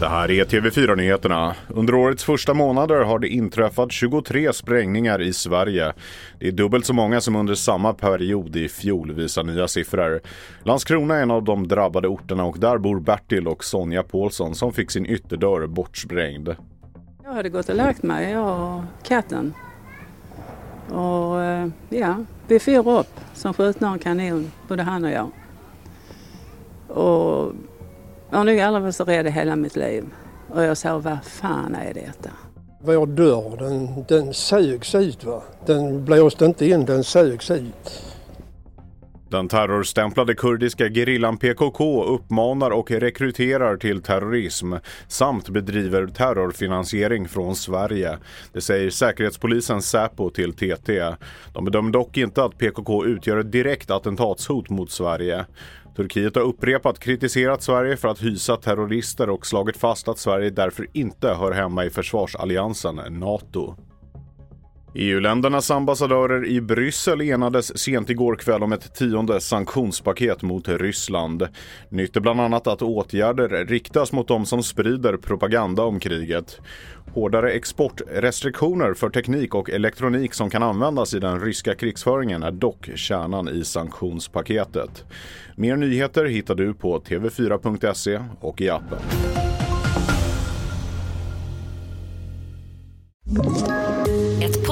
Det här är TV4-nyheterna. Under årets första månader har det inträffat 23 sprängningar i Sverige. Det är dubbelt så många som under samma period i fjol, visar nya siffror. Landskrona är en av de drabbade orterna och där bor Bertil och Sonja Paulsson som fick sin ytterdörr bortsprängd. Jag hade gått och lagt mig, jag och katten. Och eh, ja, vi for upp som skjutna en kanon, både han och jag. Och jag har nog aldrig varit så rädd i hela mitt liv. Och jag sa, vad fan är detta? Vår dörr den, den sögs ut. Va? Den blåste inte in, den sögs ut. Den terrorstämplade kurdiska gerillan PKK uppmanar och rekryterar till terrorism samt bedriver terrorfinansiering från Sverige. Det säger Säkerhetspolisen Säpo till TT. De bedömer dock inte att PKK utgör ett direkt attentatshot mot Sverige. Turkiet har upprepat kritiserat Sverige för att hysa terrorister och slagit fast att Sverige därför inte hör hemma i försvarsalliansen NATO. EU-ländernas ambassadörer i Bryssel enades sent igår kväll om ett tionde sanktionspaket mot Ryssland. Nytt är bland annat att åtgärder riktas mot de som sprider propaganda om kriget. Hårdare exportrestriktioner för teknik och elektronik som kan användas i den ryska krigsföringen är dock kärnan i sanktionspaketet. Mer nyheter hittar du på tv4.se och i appen.